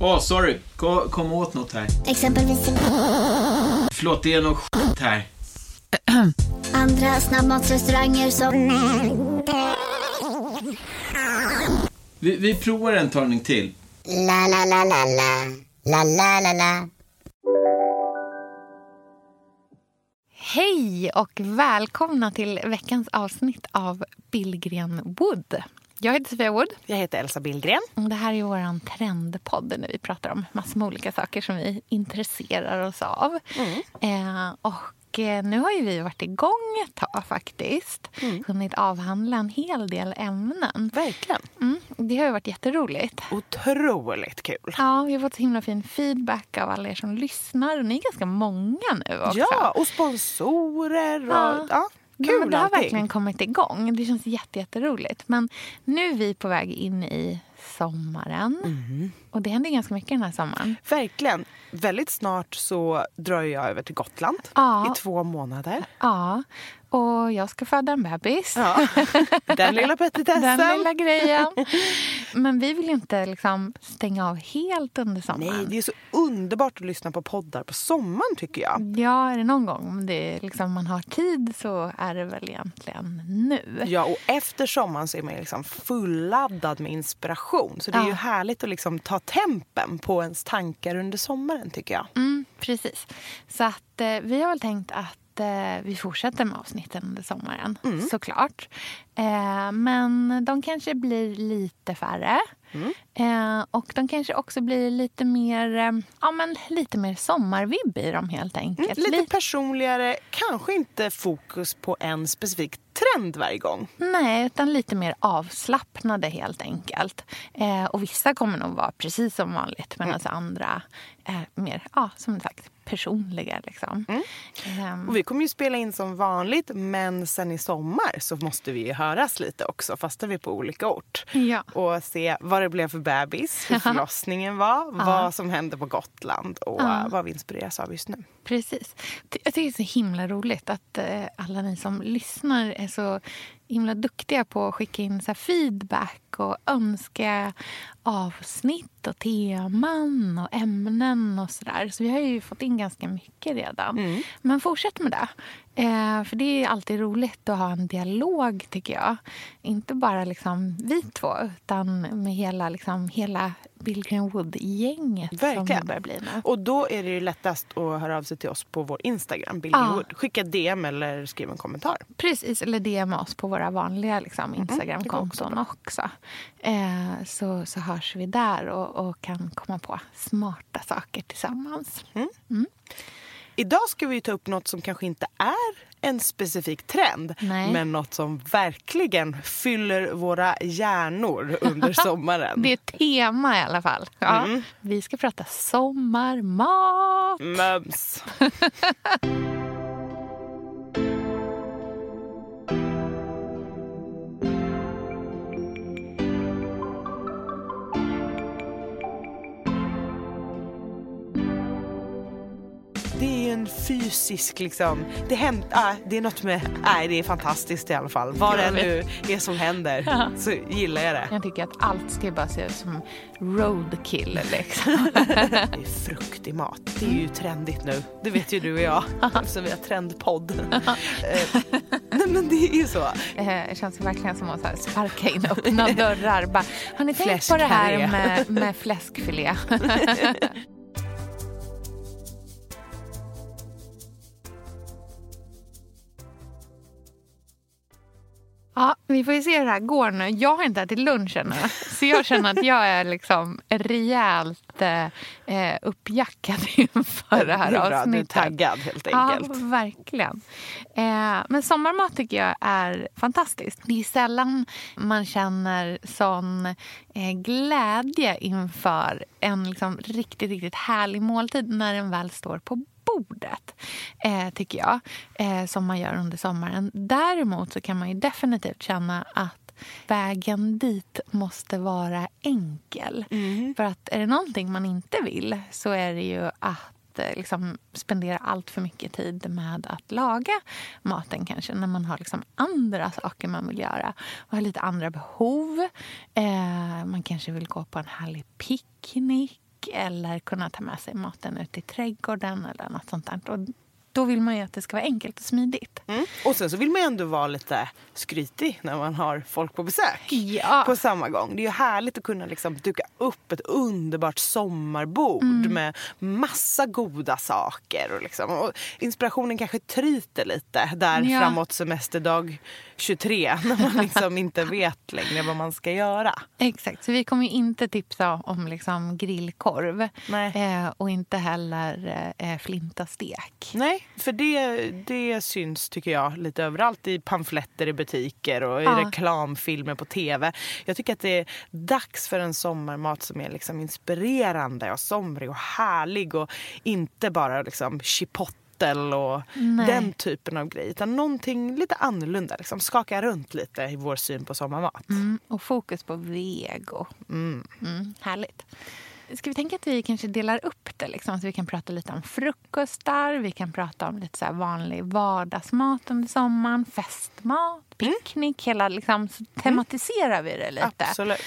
Åh, oh, sorry. Kom, kom åt något här. Exempelvis... Förlåt, det är något skit här. Andra snabbmatsrestauranger som... Vi, vi provar en talning till. La, la, la, la, la. La, la, la, la. Hej och välkomna till veckans avsnitt av Billgren Wood. Jag heter Sofia Wood. Jag heter Elsa Billgren. Det här är vår trendpodd när vi pratar om massor med olika saker som vi intresserar oss av. Mm. Eh, och Eh, nu har ju vi varit igång ett tag faktiskt. Mm. Hunnit avhandla en hel del ämnen. Verkligen. Mm, det har ju varit jätteroligt. Otroligt kul. Ja, vi har fått så himla fin feedback av alla er som lyssnar. Ni är ganska många nu också. Ja, och sponsorer. Och, ja. ja. Kul men det har verkligen kommit igång. Det känns jätteroligt. Men nu är vi på väg in i sommaren. Mm. Och det händer ganska mycket den här sommaren. Verkligen. Väldigt snart så drar jag över till Gotland ja. i två månader. Ja, och jag ska föda en bebis. Ja. Den lilla petitessen. Den lilla grejen. Men vi vill inte liksom stänga av helt under sommaren. Nej, det är så underbart att lyssna på poddar på sommaren tycker jag. Ja, är det någon gång om det liksom, man har tid så är det väl egentligen nu. Ja, och efter sommaren så är man liksom fulladdad med inspiration. Så det är ja. ju härligt att liksom ta tempen på ens tankar under sommaren tycker jag. Mm, precis. Så att eh, vi har väl tänkt att eh, vi fortsätter med avsnitten under sommaren, mm. såklart. Eh, men de kanske blir lite färre. Mm. Eh, och de kanske också blir lite mer, ja, men lite mer sommarvibb i dem helt enkelt. Mm, lite personligare, kanske inte fokus på en specifik trend varje gång. Nej, utan lite mer avslappnade helt enkelt. Eh, och vissa kommer nog vara precis som vanligt medan mm. andra är mer, ja, som sagt, personliga. Liksom. Mm. Um, och vi kommer ju spela in som vanligt men sen i sommar så måste vi höras lite också fast vi är på olika ort. Ja. Och se vad det blev för bebis, hur förlossningen var, vad som hände på Gotland och vad vi inspireras av just nu. Precis. Jag tycker det är så himla roligt att eh, alla ni som lyssnar är så himla duktiga på att skicka in så feedback och önska avsnitt och teman och ämnen och sådär. Så vi har ju fått in ganska mycket redan. Mm. Men fortsätt med det. Eh, för det är alltid roligt att ha en dialog, tycker jag. Inte bara liksom vi två, utan med hela, liksom, hela Billgren Wood-gänget som det börjar bli nu. Och då är det ju lättast att höra av sig till oss på vår Instagram, Billgren. Wood. Skicka DM eller skriv en kommentar. Precis, eller DM oss på våra vanliga liksom, Instagramkonton mm, också. Eh, så, så hörs vi där och, och, kan komma på smarta saker tillsammans. Mm. Mm. Idag ska vi ta upp något som kanske inte är en specifik trend Nej. men något som verkligen fyller våra hjärnor under sommaren. det är ett tema i alla fall. Ja. Mm. Vi ska prata sommarmat. Mums. fysisk liksom. Det, händer, äh, det är något med, nej det är fantastiskt i alla fall. Vad det nu är som händer ja. så gillar jag det. Jag tycker att allt ska bara se ut som roadkill liksom. det är fruktig mat. Det är ju trendigt nu. Det vet ju du och jag eftersom vi har trendpodd. Eh, nej men det är ju så. Eh, det känns verkligen som att sparka in öppna dörrar. Bara, har ni tänkt på det här med, med fläskfilé? Ja, vi får ju se hur det här går nu. Jag har inte ätit lunch ännu. Så jag känner att jag är liksom rejält lite eh, uppjackad inför det här bra, avsnittet. Du är taggad helt enkelt. Ja, verkligen. Eh, men sommarmat tycker jag är fantastiskt. Det är sällan man känner sån eh, glädje inför en liksom, riktigt, riktigt härlig måltid när den väl står på bordet, eh, tycker jag, eh, som man gör under sommaren. Däremot så kan man ju definitivt känna att vägen dit måste vara enkel. Mm. För att är det någonting man inte vill så är det ju att eh, liksom spendera allt för mycket tid med att laga maten kanske när man har liksom andra saker man vill göra och har lite andra behov. Eh, man kanske vill gå på en härlig picknick eller kunna ta med sig maten ut i trädgården eller något sånt där. Och då vill man ju att det ska vara enkelt och smidigt. Mm. Och sen så vill man ju ändå vara lite skrytig när man har folk på besök. Ja. På samma gång. Det är ju härligt att kunna liksom duka upp ett underbart sommarbord mm. med massa goda saker. Och, liksom. och inspirationen kanske tryter lite där ja. framåt semesterdag 23 när man liksom inte vet längre vad man ska göra. Exakt, så vi kommer inte tipsa om liksom grillkorv eh, och inte heller eh, flintastek. Nej, för det, det syns tycker jag lite överallt i pamfletter i butiker och i ja. reklamfilmer på tv. Jag tycker att det är dags för en sommarmat som är liksom inspirerande och somrig och härlig och inte bara liksom chipotle och Nej. den typen av grejer. Utan någonting lite annorlunda. Liksom. Skaka runt lite i vår syn på sommarmat. Mm, och fokus på vego. Mm. Mm, härligt. Ska vi tänka att vi kanske delar upp det? Liksom, så vi kan prata lite om frukostar, vi kan prata om lite så vanlig vardagsmat under sommaren, festmat, picknick. Mm. Hela, liksom, så tematiserar vi det lite. Absolut.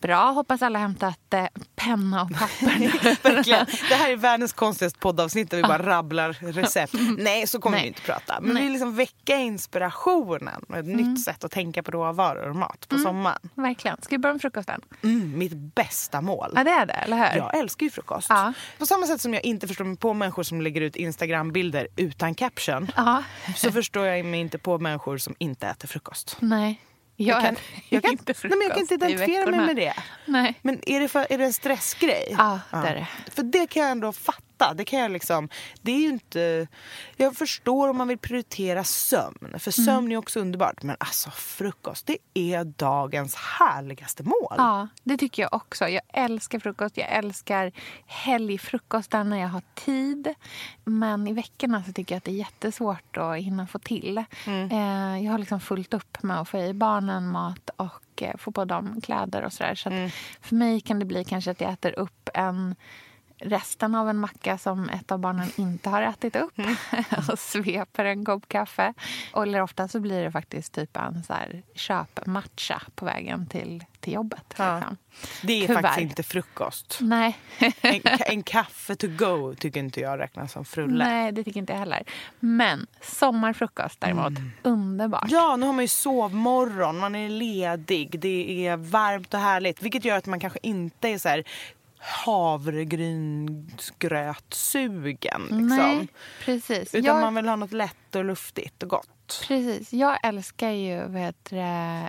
Bra. Hoppas alla hämtat eh, penna och papper. Verkligen. Det här är världens konstigaste poddavsnitt där vi bara rabblar recept. Nej, så kommer Nej. vi inte prata. Men Nej. vi liksom väcka inspirationen och ett mm. nytt sätt att tänka på råvaror och mat på mm. sommaren. Verkligen. Ska vi börja med frukosten? Mm, mitt bästa mål. Ja, det är det, eller hur? Jag älskar ju frukost. Ja. På samma sätt som jag inte förstår mig på människor som lägger ut Instagram-bilder utan caption. Ja. Så förstår jag mig inte på människor som inte äter frukost. Nej. Jag, kan, jag, kan, inte nej, men jag kan inte identifiera mig med det. Nej. Men är det, för, är det en stressgrej? Ja, det är det. För det kan jag ändå fatta fatta. Det kan jag liksom, det är inte... Jag förstår om man vill prioritera sömn. För sömn mm. är också underbart. Men alltså frukost, det är dagens härligaste mål. Ja, det tycker jag också. Jag älskar frukost. Jag älskar helgfrukostar när jag har tid. Men i veckorna så tycker jag att det är jättesvårt att hinna få till. Mm. Eh, jag har liksom fullt upp med att få i barnen mat och eh, få på dem kläder och sådär. Så, så mm. för mig kan det bli kanske att jag äter upp en resten av en macka som ett av barnen inte har ätit upp mm. och sveper en kopp kaffe. Eller ofta så blir det faktiskt typ en så här köpmatcha på vägen till, till jobbet. Ja. Liksom. Det är Tyvärr. faktiskt inte frukost. Nej. en, en, kaffe to go tycker inte jag räknas som frulle. Nej, det tycker inte jag heller. Men sommarfrukost däremot, mm. underbart. Ja, nu har man ju sovmorgon, man är ledig, det är varmt och härligt. Vilket gör att man kanske inte är så här havregrynsgrötsugen. Liksom. Nej, precis. Utan jag... man vill ha något lätt och luftigt och gott. Precis. Jag älskar ju vet,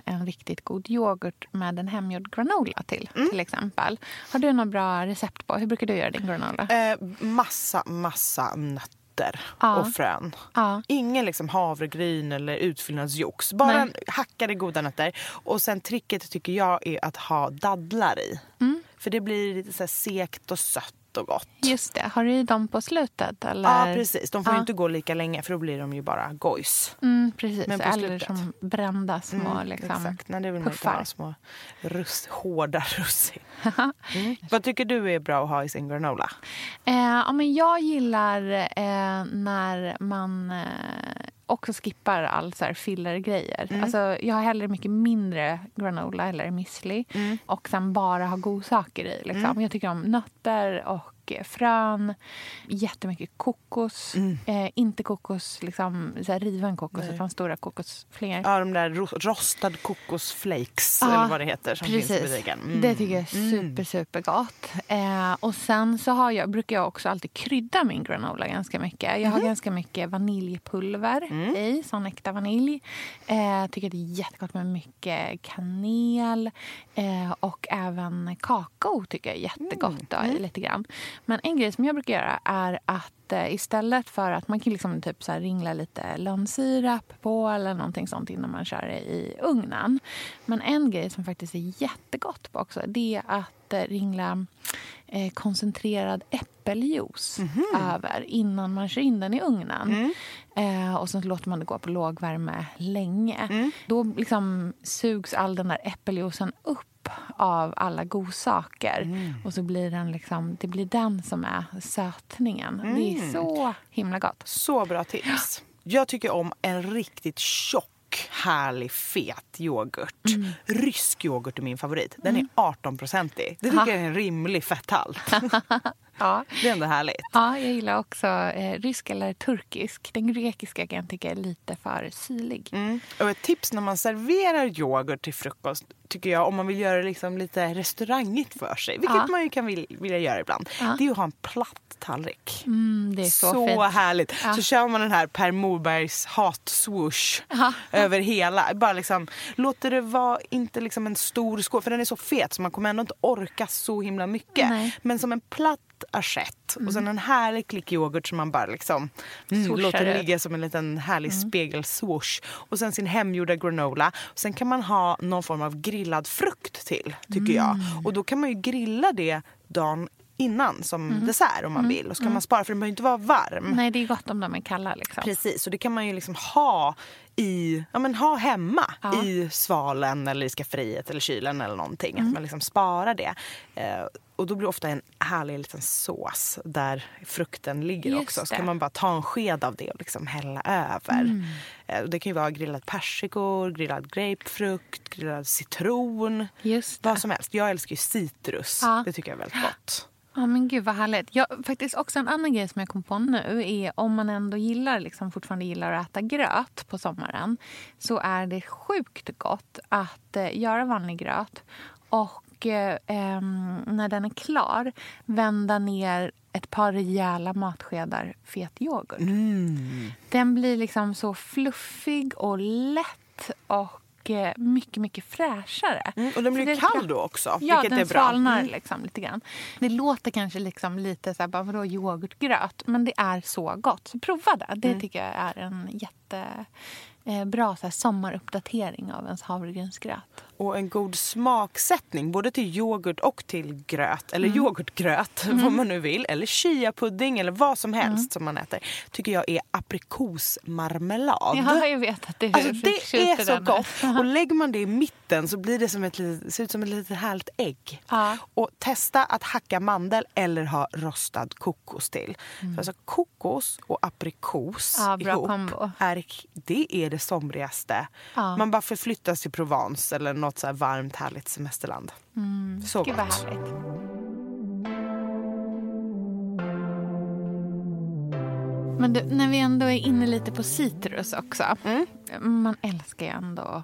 en riktigt god yoghurt med en hemgjord granola till. Mm. till exempel. Har du några bra recept på? Hur brukar du göra din granola? Eh, massa, massa nötter ja. och frön. Ja. Ingen liksom havregryn eller utfyllnadsjox. Bara Nej. hackade goda nötter. Och sen tricket tycker jag är att ha dadlar i. Mm. För det blir lite så sekt och sött och gott. Just det. Har du dem på slutet? Eller? Ja, precis. De får ja. inte gå lika länge för då blir de ju bara gojs. Mm, precis. Men eller slutet. som brända små mm, liksom, Exakt. Nej, det vill man inte ha. Små russ, hårda russin. mm. Vad tycker du är bra att ha i sin granola? Eh, ja, men jag gillar eh, när man eh, också skippar all så här fillergrejer. Mm. Alltså, jag har hellre mycket mindre granola eller müsli mm. och sen bara ha godsaker i. Liksom. Mm. Jag tycker om nötter och frön, jättemycket kokos. Mm. Eh, inte kokos, liksom, så här riven kokos, utan stora kokosflingor. Ja, de där ro- rostad kokosflakes Ja, eller vad det heter som finns i butiken. Mm. Det tycker jag är super, supergott. Eh, och sen så har jag, brukar jag också alltid krydda min granola ganska mycket. Jag har Mhm. ganska mycket vaniljpulver Mm. i, sån äkta vanilj. Eh, tycker det är jättegott med mycket kanel eh, och även kakao tycker jag är jättegott då, Mm. i lite grann. Men en grej som jag brukar göra är att eh, istället för att man kan liksom typ så ringla lite lönnsirap på eller någonting sånt innan man kör det i ugnen. Men en grej som faktiskt är jättegott på också det är att eh, ringla eh, koncentrerad äppeljuice över innan man kör in den i ugnen. Eh, och sen låter man det gå på lågvärme länge. Då liksom sugs all den där äppeljuicen upp av alla godsaker. Och så blir den liksom, det blir den som är sötningen. Det är så himla gott. Så bra tips. Jag tycker om en riktigt tjock, härlig, fet yoghurt. Mm. Rysk yoghurt är min favorit. Den är 18-procentig. Det tycker Ha. jag är en rimlig fetthalt. Ja. Det är ändå härligt. Ja, jag gillar också eh, rysk eller turkisk. Den grekiska kan jag tycka är lite för syrlig. Mm. Och ett tips när man serverar yoghurt till frukost tycker jag, om man vill göra det liksom lite restaurangigt för sig, vilket Ja. man ju kan vil- vilja göra ibland, Ja. det är att ha en platt tallrik. Mm, det är så, Så, fint. härligt. Ja. Så kör man den här Per Morbergs hat-swoosh över hela. Bara liksom, låter det vara inte liksom en stor skål, för den är så fet så man kommer ändå inte orka så himla mycket. Nej. Men som en platt assiett och sen en härlig klick yoghurt som man bara liksom mm, låter ligga som en liten härlig Mm. spegelswoosh. Och sen sin hemgjorda granola. Sen kan man ha någon form av grillad frukt till, tycker jag. Mm. Och då kan man ju grilla det dagen innan som Mm. dessert om man vill. Och så kan man spara för den behöver inte vara varm. Nej, det är gott om de är kalla. Liksom. Precis, och det kan man ju liksom ha i, ja men ha hemma Ja. i svalen eller i skafferiet eller kylen eller någonting. Mm. Att man liksom sparar det. Eh, och då blir det ofta en härlig liten sås där frukten ligger Just också. Så det. kan man bara ta en sked av det och liksom hälla över. Mm. Eh, det kan ju vara grillad persikor, grillad grapefrukt, grillad citron. Vad som helst. Jag älskar ju citrus. Ja. Det tycker jag är väldigt gott. Ja, men gud vad härligt. Ja, faktiskt också en annan grej som jag kom på nu är om man ändå gillar, liksom, fortfarande gillar att äta gröt på sommaren så är det sjukt gott att eh, göra vanlig gröt och eh, när den är klar vända ner ett par rejäla matskedar fet yoghurt. Den blir liksom så fluffig och lätt och eh, mycket, mycket fräschare. Mm, och den blir kall lite- då också, Ja, vilket den är bra. svalnar Mm. liksom lite grann. Det låter kanske liksom lite så här, bara, vadå yoghurtgröt? Men det är så gott. Så prova det. Mm. Det tycker jag är en jätte eh, bra så här, sommaruppdatering av ens havregrynsgröt. Och en god smaksättning både till yoghurt och till gröt. Eller Mm. yoghurtgröt, vad man nu vill. Eller chiapudding eller vad som helst Mm. som man äter. Tycker jag är aprikosmarmelad. Ja, jag vet att du Alltså det förtjuter är så gott. Och lägger man det i mitten så blir det som ett litet, ser ut som ett litet härligt ägg. Ja. Och testa att hacka mandel eller ha rostad kokos till. För alltså kokos och aprikos Mm. Ja, ihop, kombo. är, det är det somrigaste. Ja. Man bara förflyttas till Provence eller något så här varmt härligt semesterland. Så Mm. Gud vad gott. Men du, när vi ändå är inne lite på citrus också. Mm. Man älskar ju ändå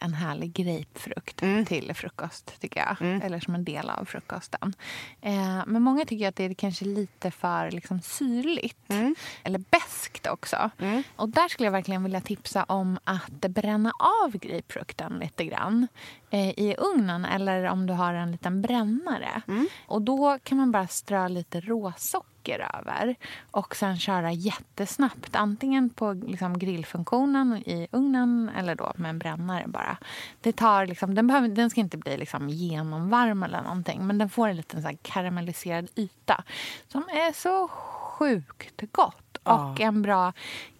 en härlig grapefrukt Mm. till frukost, tycker jag. Eller som en del av frukosten. Eh, men många tycker att det är kanske lite för liksom, syrligt. Mm. Eller beskt också. Och där skulle jag verkligen vilja tipsa om att bränna av grapefrukten lite grann eh, i ugnen eller om du har en liten brännare. Och då kan man bara strö lite råsocker över och sen köra jättesnabbt. Antingen på liksom grillfunktionen i ugnen eller då med en brännare bara. Det tar liksom, den, behöver, den ska inte bli liksom genomvarm eller någonting men den får en liten så här karamelliserad yta som är så sjukt gott. Och en bra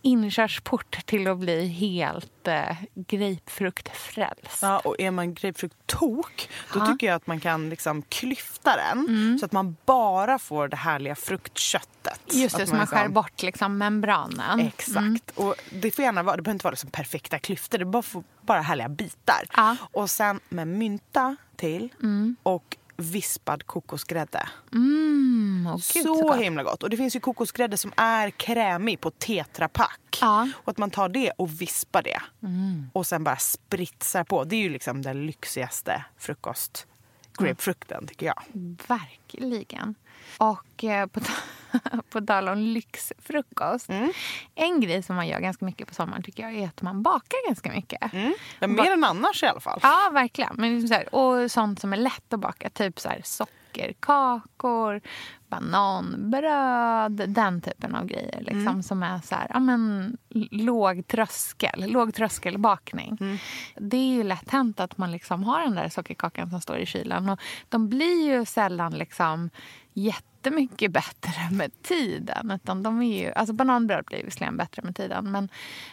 inkörsport till att bli helt eh, grapefruktfrälst. Ja, och är man grapefrukt-tok då Ja. tycker jag att man kan liksom klyfta den Mm. så att man bara får det härliga fruktköttet. Just det, så man liksom- skär bort liksom membranen. Exakt. Mm. Och det får gärna vara, det behöver inte vara liksom perfekta klyftor, det bara får bara härliga bitar. Ja. Och sen med mynta till Mm. och vispad kokosgrädde. Mm, åh, gud, så så himla gott. Och det finns ju kokosgrädde som är krämig på tetrapack. Ja. Och att man tar det och vispar det. Och sen bara spritsar på. Det är ju liksom den lyxigaste frukost grapefrukten tycker jag. Verkligen. Och eh, på, på tal om lyxfrukost. Mm. En grej som man gör ganska mycket på sommaren tycker jag är att man bakar ganska mycket. Men mer än annars i alla fall. Ja, verkligen. Men liksom så här, och sånt som är lätt att baka. Typ så här, sockerkakor, bananbröd. Den typen av grejer. Liksom, Mm. Som är så här, ja, men, låg tröskel. Låg tröskelbakning. Mm. Det är ju lätt hänt att man liksom har den där sockerkakan som står i kylen. Och de blir ju sällan liksom jättemycket bättre med tiden. Utan de är ju, alltså bananbröd blir visserligen bättre med tiden men,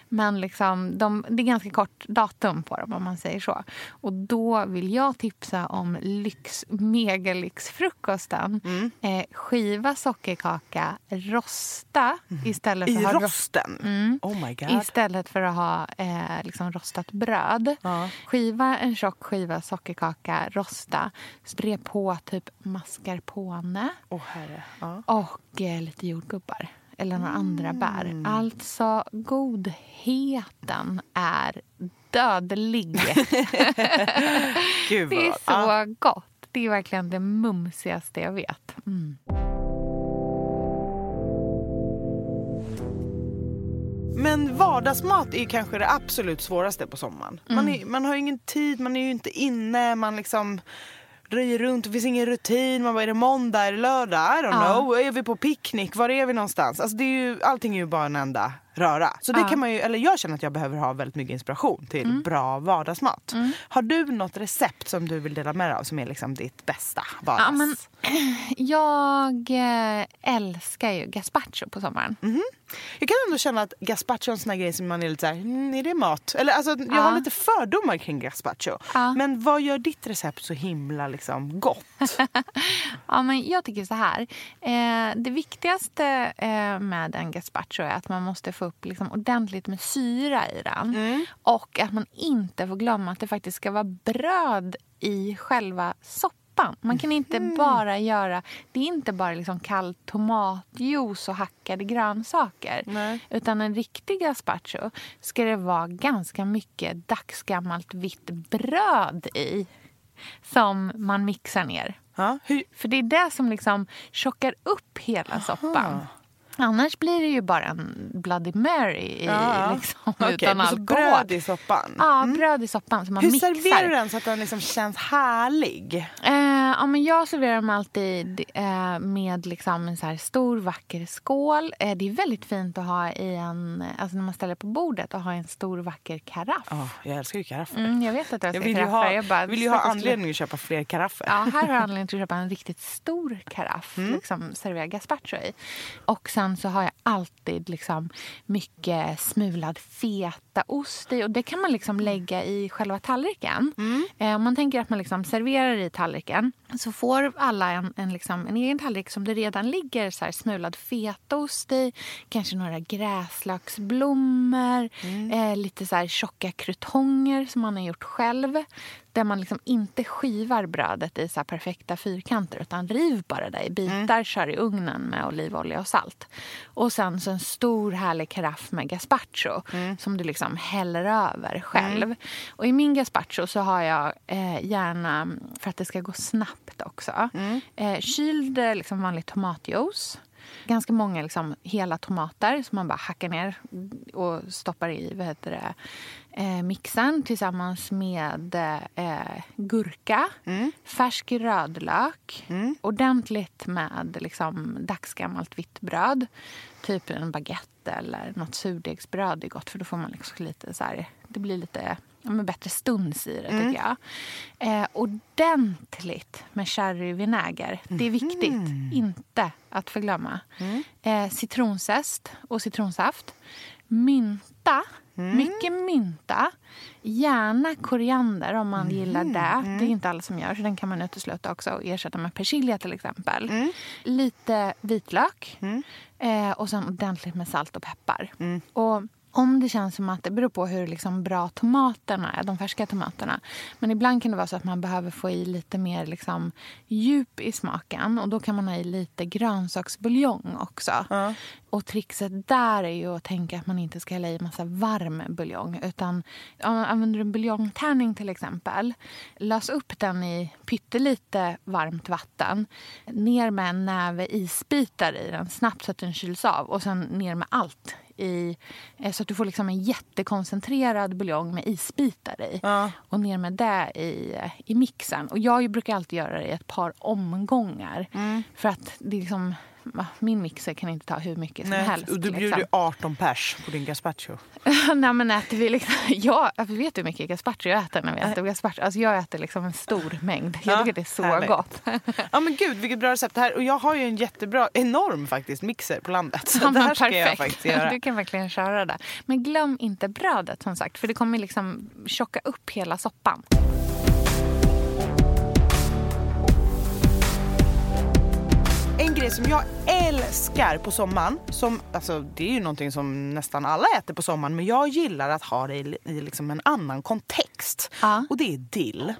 men liksom de, det är ganska kort datum på dem om man säger så. Och då vill jag tipsa om lyx, megalyxfrukosten. Eh, skiva sockerkaka, rosta istället för I att ha ro- rosten? Mm. Oh my god. Istället för att ha eh, liksom rostat bröd. Ja. Skiva en tjock skiva sockerkaka, rosta. Spre på typ mascarpone Åh herre. Ja. och eh, lite jordgubbar. Eller några andra Mm. bär. Alltså, godheten är dödlig. Det är så gott. Det är verkligen det mumsigaste jag vet. Mm. Men vardagsmat är kanske det absolut svåraste på sommaren. Mm. Man, är, man har ju ingen tid, man är ju inte inne, man liksom röjer runt, det finns ingen rutin. Man bara, är det måndag, är det lördag? I don't Ja. know. Är vi på picknick? Var är vi någonstans? Alltså det är ju, allting är ju bara en enda röra. Så det kan man ju, eller jag känner att jag behöver ha väldigt mycket inspiration till Mm. bra vardagsmat. Har du något recept som du vill dela med dig av som är liksom ditt bästa vardags? Ja, men, jag eh, älskar ju gazpacho på sommaren. Jag kan ändå känna att gazpacho är en sån här grej som man är lite såhär, mm, är det mat? Eller alltså, jag Ja. har lite fördomar kring gazpacho. Ja. Men vad gör ditt recept så himla liksom gott? Ja, men jag tycker så här. Eh, det viktigaste eh, med en gazpacho är att man måste få upp liksom, ordentligt med syra i den. Mm. Och att man inte får glömma att det faktiskt ska vara bröd i själva soppan. Man kan inte Mm. bara göra... Det är inte bara liksom kall tomatjuice och hackade grönsaker. Nej. Utan en riktig gazpacho ska det vara ganska mycket dagsgammalt vitt bröd i som man mixar ner. Hur, För det är det som liksom tjockar upp hela soppan. Annars blir det ju bara en Bloody Mary i, Ja, liksom, okej, utan så alkohol. bröd i soppan? Ja, bröd i soppan som man Hur mixar. serverar du den så att den liksom känns härlig? Eh, ja, men jag serverar dem alltid eh, med liksom en så här stor vacker skål. Eh, det är väldigt fint att ha i en, alltså när man ställer på bordet och ha en stor vacker karaff. Ja, jag älskar ju karaffer. Mm, jag vet att du jag vill ju karaffer. ha, Jag bara, vill ju ha anledning att köpa fler karaffer. Ja, här har jag anledning att köpa en riktigt stor karaff. Mm. Liksom, servera gazpacho i. Och sen så har jag alltid liksom mycket smulad fetaost i. Och det kan man liksom lägga i själva tallriken. Mm. Eh, om man tänker att man liksom serverar i tallriken så får alla en, en, liksom, en egen tallrik som det redan ligger så här smulad fetaost i. Kanske några gräslagsblommor. Mm. Eh, lite så här tjocka krutonger som man har gjort själv. Där man liksom inte skivar brödet i så perfekta fyrkanter utan riv bara det i bitar, kör i ugnen med olivolja och salt. Och sen så en stor härlig karaff med gazpacho som du liksom häller över själv. Och i min gazpacho så har jag eh, gärna, för att det ska gå snabbt också, eh, kyld eh, liksom vanlig tomatjuice. Ganska många liksom, hela tomater som man bara hackar ner och stoppar i vad heter det, eh, mixern tillsammans med eh, gurka, färsk rödlök, ordentligt med liksom, dagsgammalt vitt bröd. Typ en baguette eller något surdegsbröd är gott för då får man liksom lite så här, det blir lite men bättre stuns i det tycker jag. Eh, ordentligt med sherryvinäger. Det är viktigt. Inte att förglömma. Eh, citronzest och citronsaft. Mynta. Mycket mynta. Gärna koriander om man gillar det. Det är inte alla som gör, så den kan man utesluta också och ersätta med persilja till exempel. Lite vitlök. Eh, och sen ordentligt med salt och peppar. Och om det känns som att det beror på hur liksom bra tomaterna är, de färska tomaterna. Men ibland kan det vara så att man behöver få i lite mer liksom djup i smaken. Och då kan man ha i lite grönsaksbuljong också. Ja. Och trixet där är ju att tänka att man inte ska hälla i massa varm buljong. Utan om man använder en buljongtärning till exempel. Lös upp den i pyttelite varmt vatten. Ner med en näve isbitar i den snabbt så att den kyls av. Och sen ner med allt i, eh, så att du får liksom en jättekoncentrerad buljong med isbitar i. Ja. Och ner med det i, i mixen. Och jag brukar alltid göra det i ett par omgångar. Mm. För att det är liksom, min mixer kan inte ta hur mycket som Nej, helst. och du bjuder liksom. ju 18 pers på din gazpacho. Nej men äter vi liksom, jag, vet du hur mycket gazpacho jag äter när vi äter gazpacho? Alltså jag äter liksom en stor mängd. Jag Ja, tycker det är så härligt. gott. Ja men gud vilket bra recept det här. Och jag har ju en jättebra, enorm faktiskt, mixer på landet. Så Ja, det här ska jag faktiskt göra. Du kan verkligen köra det. Men glöm inte brödet som sagt. För det kommer liksom tjocka upp hela soppan. Grej som jag älskar på sommaren, som, alltså, det är ju någonting som nästan alla äter på sommaren, men jag gillar att ha det i, i liksom en annan kontext. Ja. Och det är dill.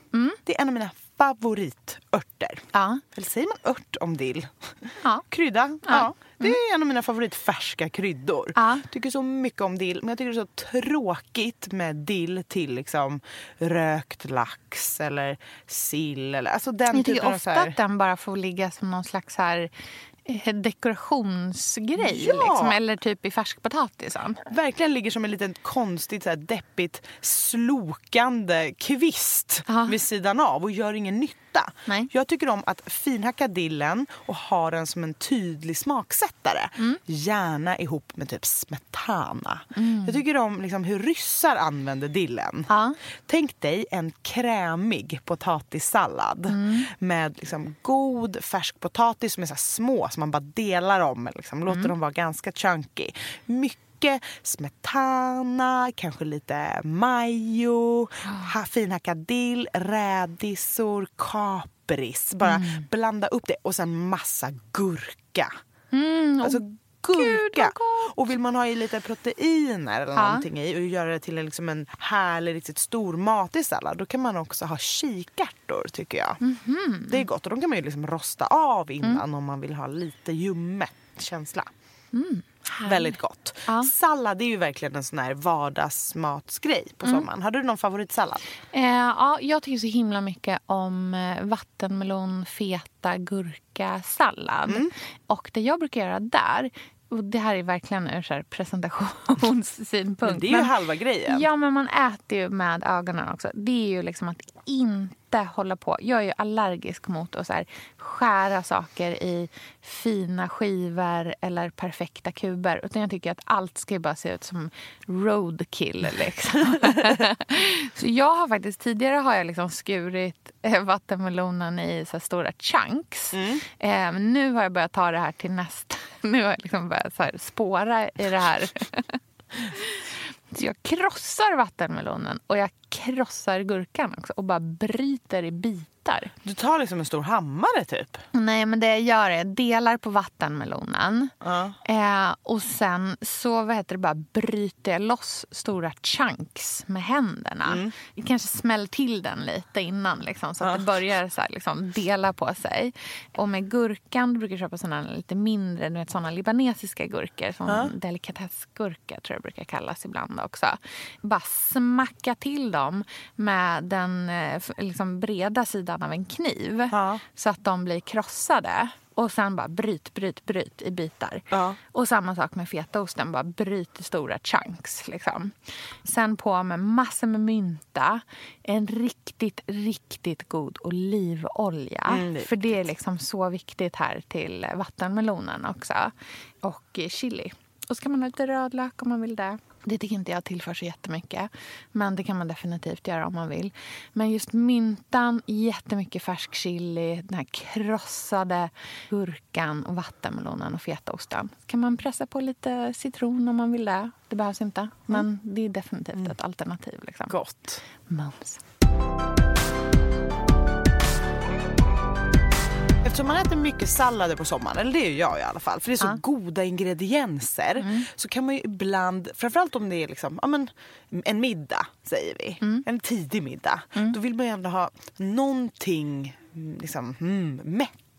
Det är en av mina favoritörter. Ja. Eller säger man ört om dill? Ja. Krydda? Ja. Det är en av mina favoritfärska kryddor. Ja. Tycker så mycket om dill, men jag tycker det är så tråkigt med dill till liksom rökt lax eller sill. Eller, alltså den Jag tycker ofta här... att den bara får ligga som någon slags här eh, dekorationsgrej. Ja. Liksom, eller typ i färskpotatisen. verkligen ligger som en liten konstigt så här, deppigt slokande kvist Ja. vid sidan av och gör ingen nytta. Nej. Jag tycker om att finhacka dillen och ha den som en tydlig smaksättare. Mm. Gärna ihop med typ smetana. Jag tycker om liksom, hur ryssar använder dillen. Ja. Tänk dig en krämig potatissallad Mm. med liksom god färsk potatis som är så små som man bara delar om. Liksom, låter Mm. dem vara ganska chunky. Mycket smetana, kanske lite majo, ha, finhackad dill, rädisor, kapris. Bara Mm. blanda upp det och sen massa gurka. Mm, Alltså gurka. Och vill man ha i lite proteiner eller Ja. någonting i och göra det till en, liksom en härlig, riktigt stor matig sallad, då kan man också ha kikärtor tycker jag. Mhm. Det är gott och de kan man ju liksom rosta av innan Mm. om man vill ha lite ljummet känsla. Väldigt gott. Ja. Sallad är ju verkligen en sån här vardagsmatsgrej på Mm. sommaren. Har du någon favoritsallad? Eh, ja, jag tycker så himla mycket om eh, vattenmelon, feta, gurka, sallad. Mm. Och det jag brukar göra där, och det här är verkligen ur så här presentationssynpunkt. Men det är ju halva grejen. Ja, men man äter ju med ögonen också. Det är ju liksom att inte hålla på. Jag är ju allergisk mot att så här skära saker i fina skivor eller perfekta kuber. Utan jag tycker att allt ska bara se ut som roadkill. Liksom. så jag har faktiskt tidigare har jag liksom skurit eh, vattenmelonen i så stora chunks. Mm. Eh, nu har jag börjat ta det här till nästa. Nu har jag liksom börjat så här spåra i det här. Så jag krossar vattenmelonen och jag krossar gurkan också och bara bryter i bitar. Du tar liksom en stor hammare typ. Nej, men det jag gör är jag delar på vattenmelonen Ja. eh, och sen så vad heter det, bara bryter jag loss stora chunks med händerna. Jag kanske smäller till den lite innan liksom, så att det börjar så här, liksom, dela på sig. Och med gurkan då brukar köpa såna lite mindre, du vet, såna libanesiska gurkor. Som delikatessgurka tror jag brukar kallas ibland också. Bara smacka till dem med den eh, liksom breda sidan av en kniv. Ja. Så att de blir krossade. Och sen bara bryt, bryt, bryt i bitar. Ja. Och samma sak med fetaosten, bara bryt i stora chunks. Liksom. Sen på med massor med mynta, en riktigt, riktigt god olivolja. Mm, För det är liksom så viktigt här till vattenmelonen också. Och chili. Och så kan man ha lite rödlök om man vill det. Det tycker inte jag tillför så jättemycket. Men det kan man definitivt göra om man vill. Men just myntan, jättemycket färsk chili, den här krossade gurkan och vattenmelonen och fetaosten. Kan man pressa på lite citron om man vill det. Det behövs inte. Men det är definitivt ett alternativ. Liksom. Gott. Mums. Eftersom man äter mycket sallader på sommaren, eller det gör jag i alla fall, för det är så Ja. goda ingredienser, Mm. så kan man ju ibland, framförallt om det är liksom, ja, men, en middag säger vi, Mm. en tidig middag, då vill man ju ändå ha någonting mm, liksom, mm,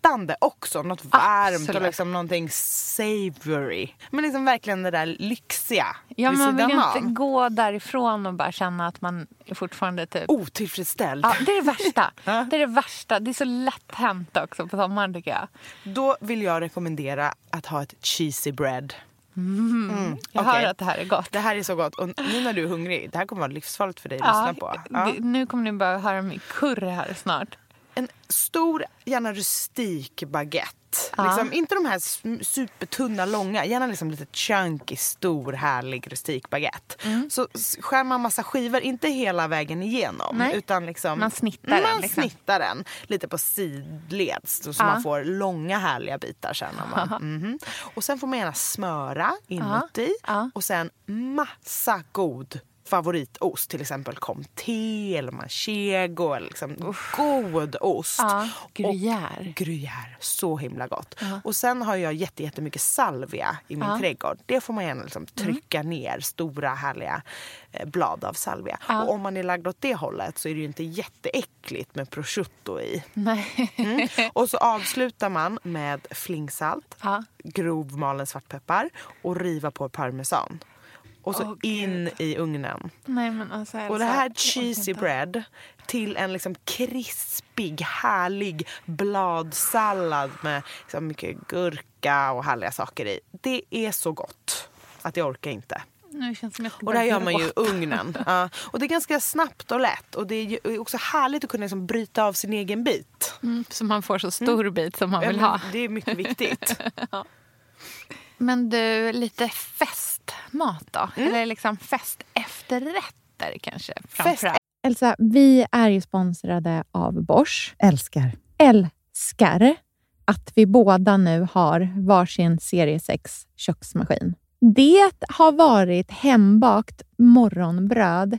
mättande också. Något varmt och Absolut. liksom någonting savory. Men liksom verkligen det där lyxiga Ja, man vill inte av. gå därifrån och bara känna att man är fortfarande typ... Otillfredsställd. Ja, det är det värsta. Ja. Det är det värsta. Det är så lätt hänt också på sommaren tycker jag. Då vill jag rekommendera att ha ett cheesy bread. Jag Okej. hör att det här är gott. Det här är så gott. Och nu när du är hungrig, det här kommer vara livsfarligt för dig att lyssna på. Ja. Nu kommer ni bara höra mig kurr här snart. En stor, gärna rustik baguette. Ja. Liksom, inte de här supertunna, långa. Gärna liksom lite chunky, stor, härlig rustik baguette. Mm. Så skär man massa skivor, inte hela vägen igenom. Nej. Utan liksom, Man snittar den, Man liksom. snittar den lite på sidleds. Så, Ja. man får långa härliga bitar sen. Man. Mhm. Och sen får man gärna smöra inuti. Ja. Och sen massa god favoritost. Till exempel comté eller manchego. Eller liksom god ost. Ja, Och gruyère. Gruyère, så himla gott. Och sen har jag jätte, jättemycket salvia i min trädgård. Det får man gärna liksom trycka ner, stora härliga eh, blad av salvia. Ja. Och om man är lagd åt det hållet så är det ju inte jätteäckligt med prosciutto i. Mm. Och så avslutar man med flingsalt, Ja. grov malen svartpeppar och riva på parmesan. Och så Åh, in i ugnen. Nej, men alltså, Och det här cheesy bread till en liksom krispig, härlig bladsallad med liksom mycket gurka och härliga saker i. Det är så gott att jag orkar inte. Nu känns det som jag Och börja gör man ju i ugnen. Ja. Och det är ganska snabbt och lätt. Och det är också härligt att kunna liksom bryta av sin egen bit. Mm, så man får så stor bit som man Ja, vill men ha. Det är mycket viktigt. Men du, lite festmat då? Mm. Eller liksom fest efterrätter kanske? Fest. Elsa, vi är ju sponsrade av Bosch. Älskar. Älskar att vi båda nu har varsin serie 6 köksmaskin. Det har varit hembakt morgonbröd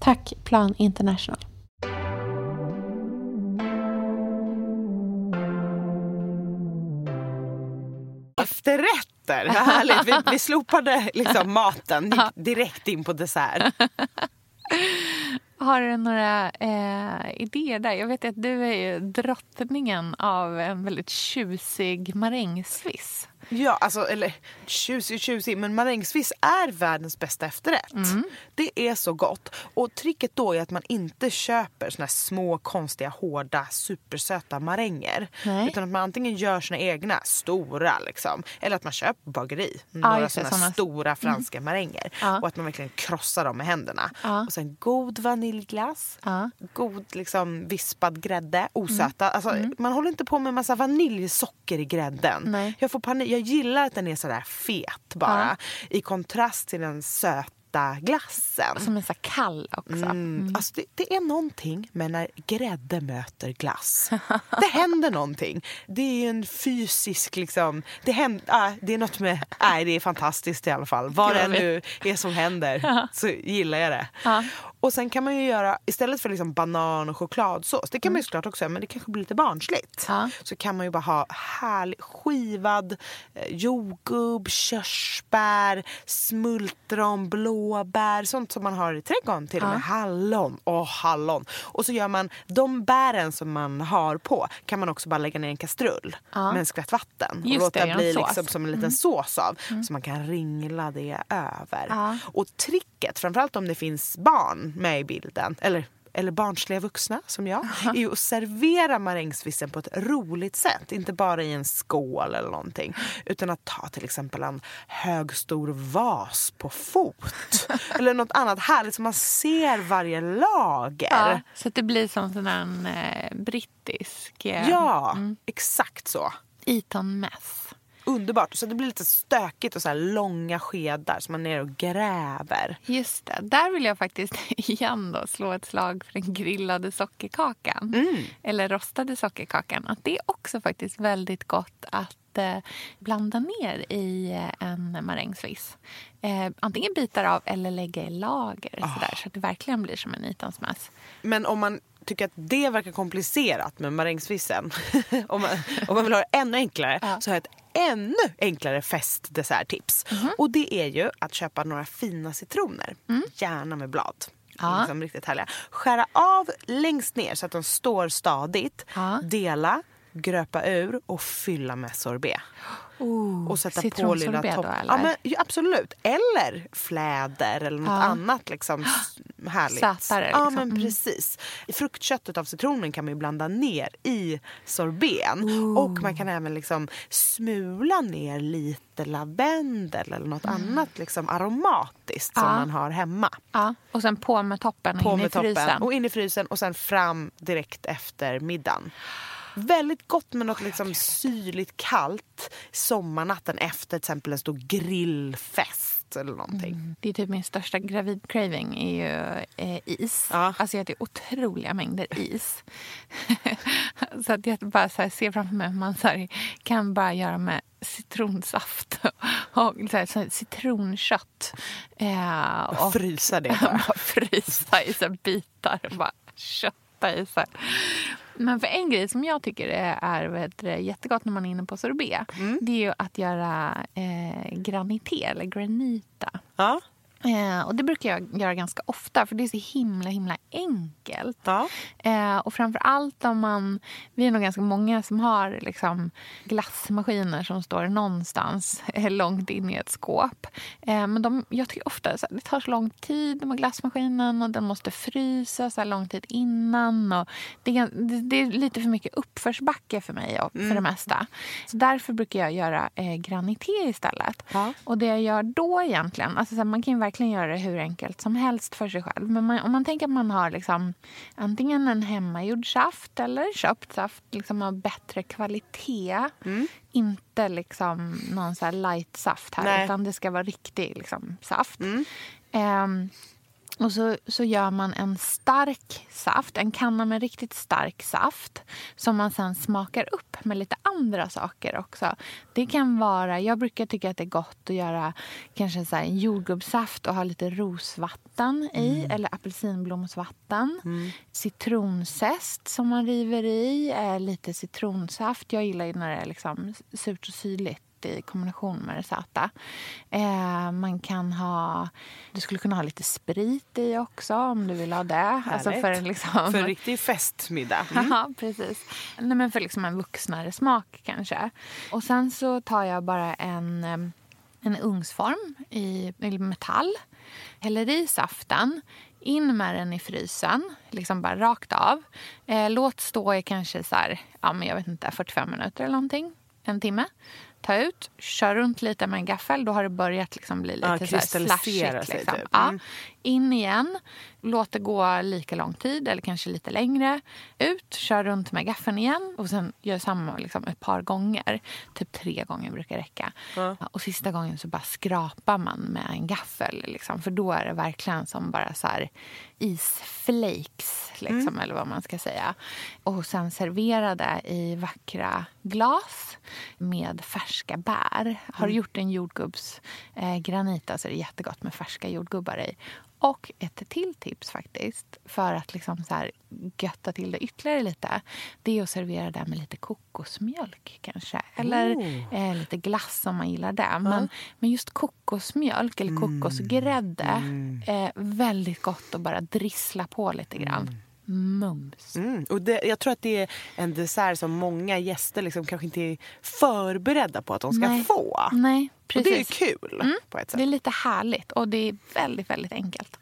Tack Plan International. Efterrätter, vad härligt. Vi, vi slopade liksom maten, gick direkt in på dessert. Har du några eh, idéer där? Jag vet att du är ju drottningen av en väldigt tjusig marängsviss. Ja, alltså, eller tjusig och tjusig, men marängsviss är världens bästa efterrätt. Det är så gott. Och tricket då är att man inte köper såna här små, konstiga, hårda, supersöta maränger. Nej. Utan att man antingen gör sina egna, stora liksom. Eller att man köper på bageri. Några det, såna såna. stora franska maränger. Ja. Och att man verkligen krossar dem med händerna. Ja. Och sen god vaniljglass. God liksom vispad grädde, osöta. Alltså, Man håller inte på med massa vaniljsocker i grädden. Nej. Jag får panik. Jag gillar att den är sådär fet bara. I kontrast till den söta glassen. Som är så kall också. Mm. Alltså det, det är någonting med när grädde möter glass. Det händer någonting. Det är en fysisk liksom... Det, händer, ah, det är något med... Nej, det är fantastiskt i alla fall. Vad det nu är som händer så gillar jag det. Ja. Och sen kan man ju göra, istället för liksom banan och chokladsås, det kan man ju såklart också göra men det kanske blir lite barnsligt. Ja. Så kan man ju bara ha härlig skivad eh, jordgubb, körsbär, smultron, blåbär, sånt som man har i trädgården till och med. Hallon, åh hallon. Och så gör man de bären som man har på kan man också bara lägga ner i en kastrull med en skvätt vatten och Just låta det, bli liksom som en liten sås av. Så man kan ringla det över. Och tricket, framförallt om det finns barn med i bilden, eller eller barnsliga vuxna som jag, är ju att servera marängsvissen på ett roligt sätt. Inte bara i en skål eller någonting. Utan att ta till exempel en hög stor vas på fot. eller något annat härligt så man ser varje lager. Ja, så att det blir som sån här eh, brittisk eh, Ja, exakt så. Eton mess. Underbart. Så det blir lite stökigt och så här långa skedar som man är och gräver. Just det. Där vill jag faktiskt igen då slå ett slag för den grillade sockerkakan. Mm. Eller rostade sockerkakan. Att det är också faktiskt väldigt gott att eh, blanda ner i eh, en marängsviss. Eh, antingen bitar av eller lägga i lager Ah. sådär, så att det verkligen blir som en Etans mess. Men om man tycker att det verkar komplicerat med marängsvissen, om, man, om man vill ha det ännu enklare, så har jag ett ännu enklare festdesserttips. Mhm. Och det är ju att köpa några fina citroner, gärna med blad. Mm. Ja. Liksom riktigt härliga. Skära av längst ner så att de står stadigt. Ja. Dela, gröpa ur och fylla med sorbet. och sätta på lilla topp. Ja, men, ja, absolut. Eller fläder eller något Ja. annat liksom, härligt. Sötare, Ja, liksom. men Mm. precis. Fruktköttet av citronen kan man blanda ner i sorbeten. Och man kan även liksom smula ner lite lavendel eller något annat liksom aromatiskt som Mm. Ja. man har hemma. Ja, och sen på med toppen och På in i frysen. och in i frysen och sen fram direkt efter middagen. Väldigt gott med något liksom syrligt kallt sommarnatten efter till exempel en stor grillfest eller någonting. Det är typ min största gravid-craving är ju eh, is. Ja. Alltså jag äter otroliga mängder is. så att jag bara så här ser framför mig att man så här kan bara göra med citronsaft och så här, så citronkött. Eh, och Frysa det bara bara. frysa i så bitar och bara kötta i så. Men för en grej som jag tycker är, är vet, jättegott när man är inne på sorbet det är ju att göra eh, granité eller granita. Ja. Eh, och det brukar jag göra ganska ofta för det är så himla himla enkelt. Ja. Eh, och framför allt om man... Vi är nog ganska många som har liksom, glassmaskiner som står någonstans eh, långt in i ett skåp. Eh, men de, jag tycker ofta att det tar så lång tid med glassmaskinen och den måste frysas så lång tid innan. Och det, är, det, det är lite för mycket uppförsbacke för mig och, för det mesta. Så därför brukar jag göra eh, granité istället. Ja. Och det jag gör då egentligen, alltså så här, man kan verkligen göra det hur enkelt som helst för sig själv. Men man, om man tänker att man har liksom, antingen en hemmagjord saft eller köpt saft liksom av bättre kvalitet. Inte liksom någon så här light saft här, Nej. utan det ska vara riktig liksom, saft. Ehm, och så, så gör man en stark saft, en kanna med riktigt stark saft som man sen smakar upp med lite andra saker också. Det kan vara, jag brukar tycka att det är gott att göra kanske så en jordgubbssaft och ha lite rosvatten i eller apelsinblomsvatten. Citronzest som man river i, eh, lite citronsaft. Jag gillar ju när det är liksom surt och syrligt i kombination med det söta. Eh, man kan ha... Du skulle kunna ha lite sprit i också om du vill ha det. Alltså för en liksom, För en riktig festmiddag. Mm. Ja, precis. Nej, men för liksom en vuxnare smak kanske. Och sen så tar jag bara en, em, en ugnsform i i metall. Häller i saften. In med den i frysen, liksom bara rakt av. Eh, låt stå i kanske så här, ja, men jag vet inte, 45 minuter eller någonting. En timme. Ta ut, kör runt lite med en gaffel. Då har det börjat liksom bli lite Ja, så här slashigt. Liksom. typ. Ja. Mm. In igen, låt det gå lika lång tid eller kanske lite längre. Ut, kör runt med gaffeln igen och sen gör samma liksom, ett par gånger. Typ tre gånger brukar räcka. Ja. Och sista gången så bara skrapar man med en gaffel. Liksom, för då är det verkligen som bara så här isflakes, liksom, Mm. eller vad man ska säga. Och sen servera det i vackra glas med färska bär. Har Mm. du gjort en jordgubbsgranita eh, så är det jättegott med färska jordgubbar i. Och ett till tips faktiskt, för att liksom så här götta till det ytterligare lite, det är att servera det med lite kokosmjölk kanske. Eller Oh. eh, lite glass om man gillar det. Men, men just kokosmjölk eller kokosgrädde, eh, väldigt gott att bara drissla på lite grann. Mums. Mm. Och det, jag tror att det är en dessert som många gäster liksom kanske inte är förberedda på att de ska Nej. få. Nej, Och precis. Mm. det är kul på ett sätt. Det är lite härligt och det är väldigt, väldigt enkelt.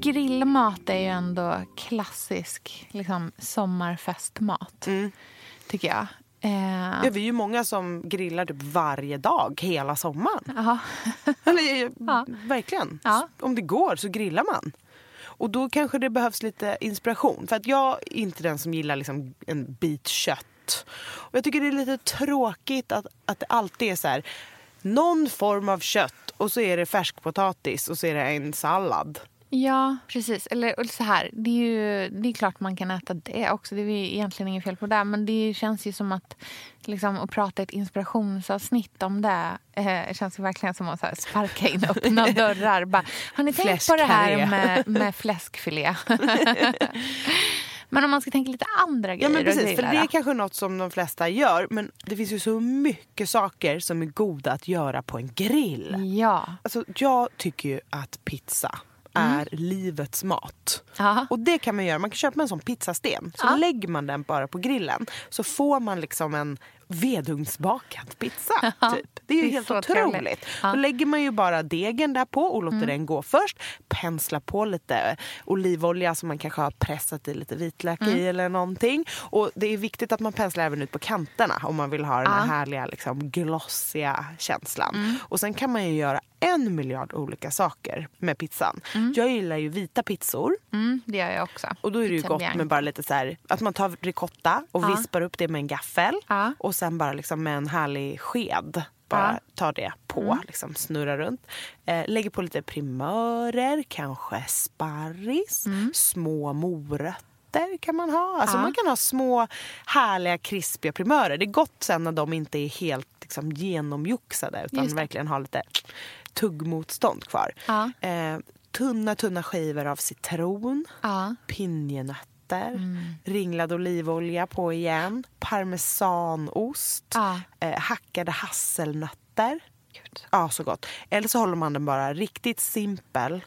Grillmat är ju ändå klassisk liksom, sommarfestmat, Mm. tycker jag. Eh, Ja, vi är ju många som grillar typ varje dag hela sommaren. Eller, Ja. Verkligen. Ja. Om det går så grillar man. Och då kanske det behövs lite inspiration. För att jag är inte den som gillar liksom en bit kött. Och jag tycker det är lite tråkigt att, att det alltid är så här. Någon form av kött och så är det färskpotatis och så är det en sallad. Ja, precis. Eller så här, det är ju det är klart man kan äta det också. Det är ju egentligen inget fel på det. Men det känns ju som att, liksom, att prata ett inspirationsavsnitt om det eh, känns ju verkligen som att så här, sparka in öppna dörrar. Bara, har ni tänkt på det här med, med fläskfilé? men om man ska tänka lite andra grejer Ja men precis, för det är kanske något som de flesta gör. Men det finns ju så mycket saker som är goda att göra på en grill. Ja. Alltså, jag tycker ju att pizza är livets mat. Ja. Och det kan man göra. Man kan köpa en sån pizzasten. Så Ja. lägger man den bara på grillen. Så får man liksom en vedugnsbakad pizza. Typ. Det är ju det är helt otroligt. Ja. Då lägger man ju bara degen där på och låter Mm. den gå först. Pensla på lite olivolja som man kanske har pressat i lite vitlök Mm. i eller någonting. Och det är viktigt att man penslar även ut på kanterna om man vill ha den här Ja. Mm. härliga liksom, glossiga känslan. Och sen kan man ju göra en miljard olika saker med pizzan. Jag gillar ju vita pizzor. Mm, det gör jag också. Och då är det ju Pizza gott med bara lite så här, att man tar ricotta och Ja. vispar upp det med en gaffel. Ja. Och sen bara liksom med en härlig sked bara Ja. tar det på, Mm. liksom snurrar runt. Eh, lägger på lite primörer, kanske sparris, Mm. små morötter kan man ha. Alltså Ja. man kan ha små härliga krispiga primörer. Det är gott sen när de inte är helt liksom, genomjoxade utan verkligen har lite tuggmotstånd kvar. Ja. Eh, tunna tunna skivor av citron Ja. pinjenötter, Mm. ringlad olivolja på igen, parmesanost, Ja. eh, hackade hasselnötter. Gud. Ja, så gott. Eller så håller man den bara riktigt simpel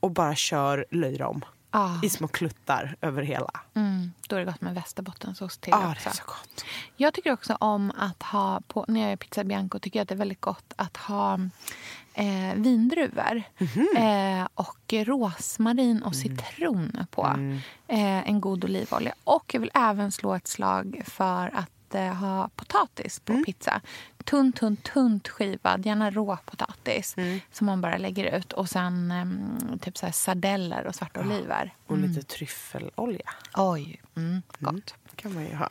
och bara kör löjrom Ja. i små kluttar över hela. Mm, då är det gott med västerbottensost till det också. är så gott. Jag tycker också om att ha, på, när jag gör pizza bianco, tycker jag att det är väldigt gott att ha eh, vindruvor. Mhm. Eh, och rosmarin Mm. och citron på. Eh, en god olivolja. Och jag vill även slå ett slag för att eh, ha potatis Mm. på pizza. Tunt, tunt, tunt skivad, gärna råpotatis Mm. som man bara lägger ut. Och sen eh, typ så här sardeller och svarta oliver. Och lite tryffelolja Oj, mm, gott. kan man ju ha.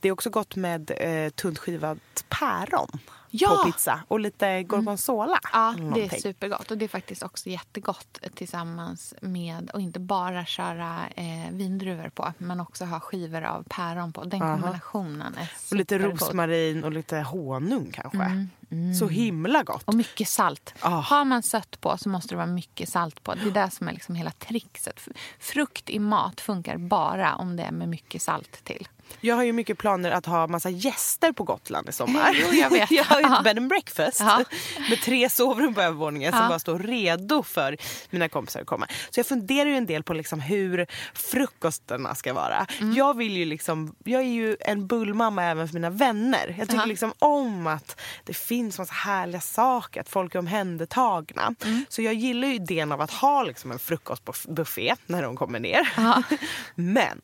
Det är också gott med eh, tunt skivat päron Ja! på pizza och lite gorgonzola. Ja, det är supergott. Och det är faktiskt också jättegott tillsammans med att inte bara köra eh, vindruvor på, men också ha skivor av päron på. Den kombinationen är Och lite rosmarin och lite honung kanske. Mm, Så himla gott. Och mycket salt. Ah. Har man sött på så måste det vara mycket salt på. Det är det som är liksom hela trixet. Frukt i mat funkar bara om det är med mycket salt till. Jag har ju mycket planer att ha massa gäster på Gotland i sommar. Jo, jag vet. jag har ju ett bed and breakfast Ja. med tre sovrum på övervåningen som bara står redo för mina kompisar att komma. Så jag funderar ju en del på liksom hur frukosterna ska vara. Mm. Jag vill ju liksom, jag är ju en bullmamma även för mina vänner. Jag tycker Ja. liksom om att det finns massa härliga saker, att folk är omhändertagna. Mm. Så jag gillar ju idén av att ha liksom en frukostbuffé när de kommer ner. Men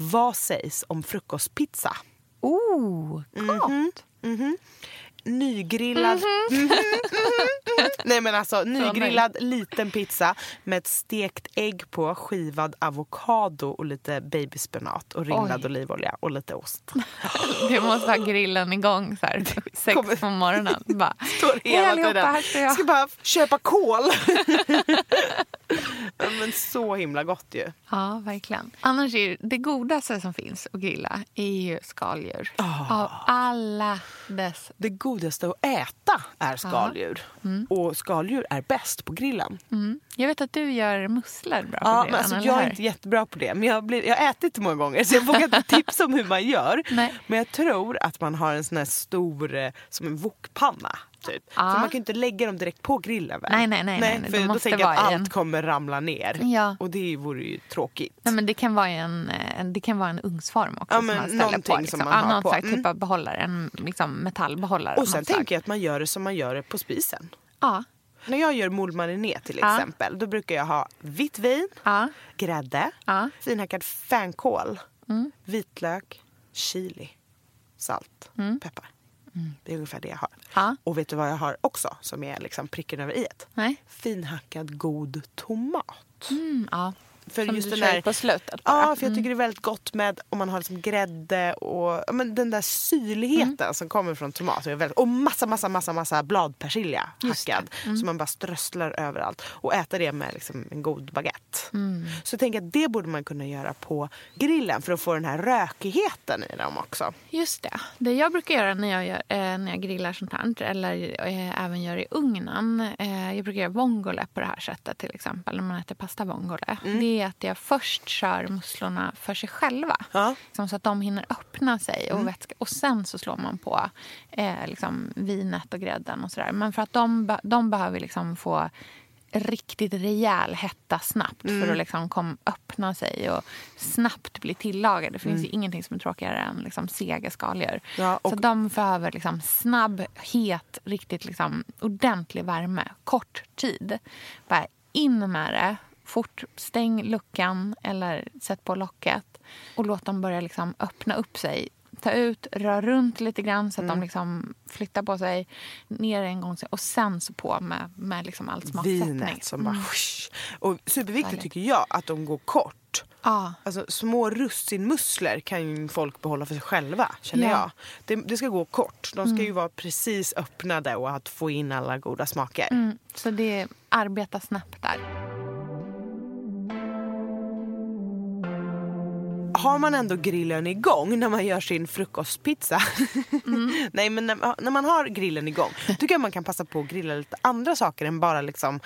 vad sägs om frukostpizza? Oh, gott! Nygrillad... Mhm, mhm, mhm. Nej men alltså nygrillad liten pizza med ett stekt ägg på, skivad avokado och lite babyspenat och ringlad Oj. olivolja och lite ost. Du måste ha grillen igång så här, sex Kommer- på morgonen. Bara, står hela tiden. här står Jag ska bara köpa kol. men så himla gott ju. Ja, verkligen. Annars är det godaste som finns att grilla är ju skaldjur. Av alla dess... Det godaste att äta är skaldjur. Och skaldjur är bäst på grillen. Mm. Jag vet att du gör musslor bra på Ja, grillen, men alltså, jag är inte jättebra på det. Men jag, blir, jag har ätit det många gånger så jag vågar inte tipsa om hur man gör. Nej. Men jag tror att man har en sån här stor, eh, som en wokpanna. Typ. Ja. För man kan ju inte lägga dem direkt på grillen väl? Nej, nej, nej, nej, nej. för då tänker jag att allt en- kommer ramla ner. Ja. Och det vore ju tråkigt. Nej, men det kan vara en, eh, en, det kan vara en ugnsform också. Ja, som man ställer någonting på, liksom. som man ja, någon på. slags Mm. typ av behållare. En liksom, metallbehållare. Och sen tänker jag att man gör det som man gör det på spisen. Ja. När jag gör moules till Ja. exempel, då brukar jag ha vitt vin, Ja. grädde, Ja. finhackad fänkål, Mm. vitlök, chili, salt, peppar. Det är ungefär det jag har. Mm. Ja. Och vet du vad jag har också som är liksom pricken över i? Nej. Finhackad god tomat. Mm, ja. För Som just du den där, på slutet bara. Ja, för jag tycker det är väldigt gott med om man har liksom grädde och men den där syrligheten Mm. som kommer från tomater. är väldigt- Och massa, massa, massa, massa bladpersilja hackad. Mm. Som man bara strösslar överallt. Och äta det med liksom en god baguette. Mm. Så jag tänker att det borde man kunna göra på grillen för att få den här rökigheten i dem också. Just det. Det jag brukar göra när jag, gör, eh, när jag grillar sånt här, eller eh, även gör i ugnen. Eh, jag brukar göra vongole på det här sättet till exempel, när man äter pasta vongole. Det är att jag först kör musslorna för sig själva. Ja. Liksom så att de hinner öppna sig och vätska. Och sen så slår man på eh, liksom vinet och grädden och sådär. Men för att de, de behöver liksom få riktigt rejäl hetta snabbt för att liksom kom, öppna sig och snabbt bli tillagade. Det finns ju ingenting som är tråkigare än liksom sega skaldjur. Ja, och- Så de behöver liksom snabb, het, riktigt liksom ordentlig värme, kort tid. Bara in med det, fort, stäng luckan eller sätt på locket och låt dem börja liksom öppna upp sig. Ta ut, rör runt lite grann så att de liksom flyttar på sig. Ner en gång och sen så på med, med liksom all smaksättning. Vinet som bara... Mm. Och superviktigt tycker jag att de går kort. Ja. Alltså, små russinmusslor kan folk behålla för sig själva, känner Ja. jag. Det, det ska gå kort. De ska ju vara precis öppnade och att få in alla goda smaker. Mm, så det är arbeta snabbt där. Har man ändå grillen igång när man gör sin frukostpizza. Nej men när, när man har grillen igång. tycker jag man kan passa på att grilla lite andra saker än bara liksom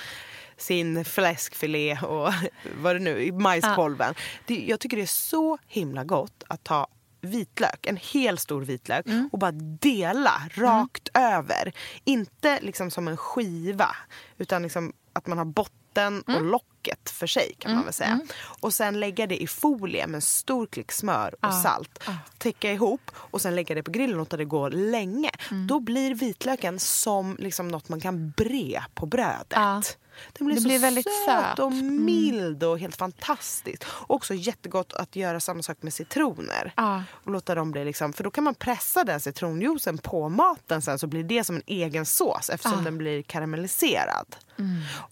sin fläskfilé och vad det nu är, majskolven. Det, jag tycker det är så himla gott att ta vitlök, en hel stor vitlök och bara dela rakt över. Inte liksom som en skiva utan liksom att man har botten och locket för sig kan man väl säga. Och sen lägga det i folie med en stor klick smör och salt. Täcka ihop och sen lägga det på grillen och låta det gå länge. Då blir vitlöken som liksom något man kan bre på brödet. Den blir Det så blir väldigt söt söt. och Mm. mild och helt fantastiskt. Och också jättegott att göra samma sak med citroner. Ja. Och låta dem bli liksom, för då kan man pressa den citronjuicen på maten sen så blir det som en egen sås eftersom Ja. den blir karamelliserad.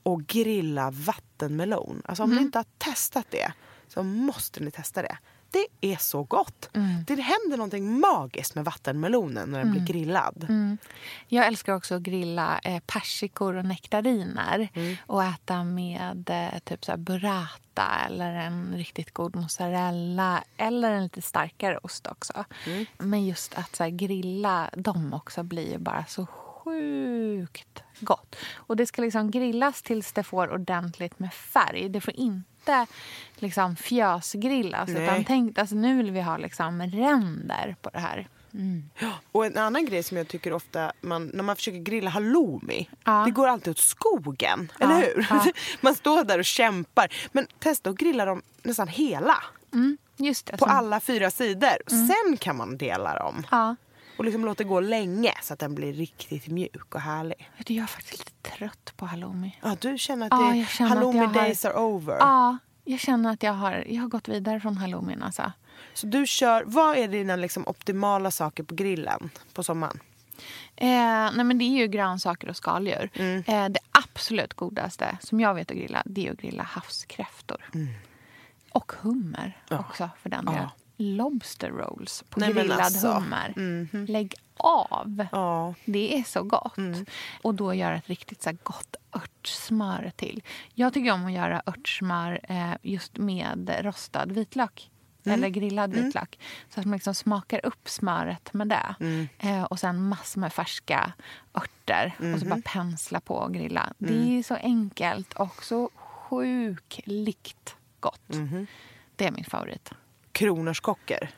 Och grilla vattenmelon. Alltså om ni inte har testat det så måste ni testa det. Det är så gott. Det händer någonting magiskt med vattenmelonen när den blir grillad. Jag älskar också att grilla eh, persikor och nektariner och äta med eh, typ så burrata eller en riktigt god mozzarella eller en lite starkare ost också. Men just att så här, grilla dem också blir bara så sjukt gott. Och det ska liksom grillas tills det får ordentligt med färg. Det får inte liksom fjösgrillas. Nej. Utan tänk, alltså, nu vill vi ha liksom ränder på det här. Mm. Och en annan grej som jag tycker ofta, man, när man försöker grilla halloumi, Ja. det går alltid åt skogen. Ja, Eller hur? ja. Man står där och kämpar. Men testa att grilla dem nästan hela. Mm, just det. På som- alla fyra sidor. Sen kan man dela dem. Och liksom låta det gå länge så att den blir riktigt mjuk och härlig. Jag är faktiskt trött på halloumi. Ja, du känner att Ja, det känner att halloumi har- days are over. Ja, jag känner att jag har, jag har gått vidare från halloumin. Alltså. Så du kör, vad är dina liksom optimala saker på grillen på sommaren? Eh, nej men det är ju grönsaker och skaldjur. Mm. Eh, det absolut godaste som jag vet att grilla det är att grilla havskräftor. Och hummer också för den delen. Mm. Ja. Lobster rolls på Nej, grillad alltså. hummer. Lägg av. Ja. Det är så gott. Och då göra ett riktigt så gott örtsmör till. Jag tycker om att göra örtsmör eh, just med rostad vitlök. Eller grillad vitlök. Så att man liksom smakar upp smöret med det. Eh, och sen massor med färska örter. Och så bara pensla på och grilla. Det är så enkelt och så sjukligt gott. Det är min favorit. Kronärtskockor.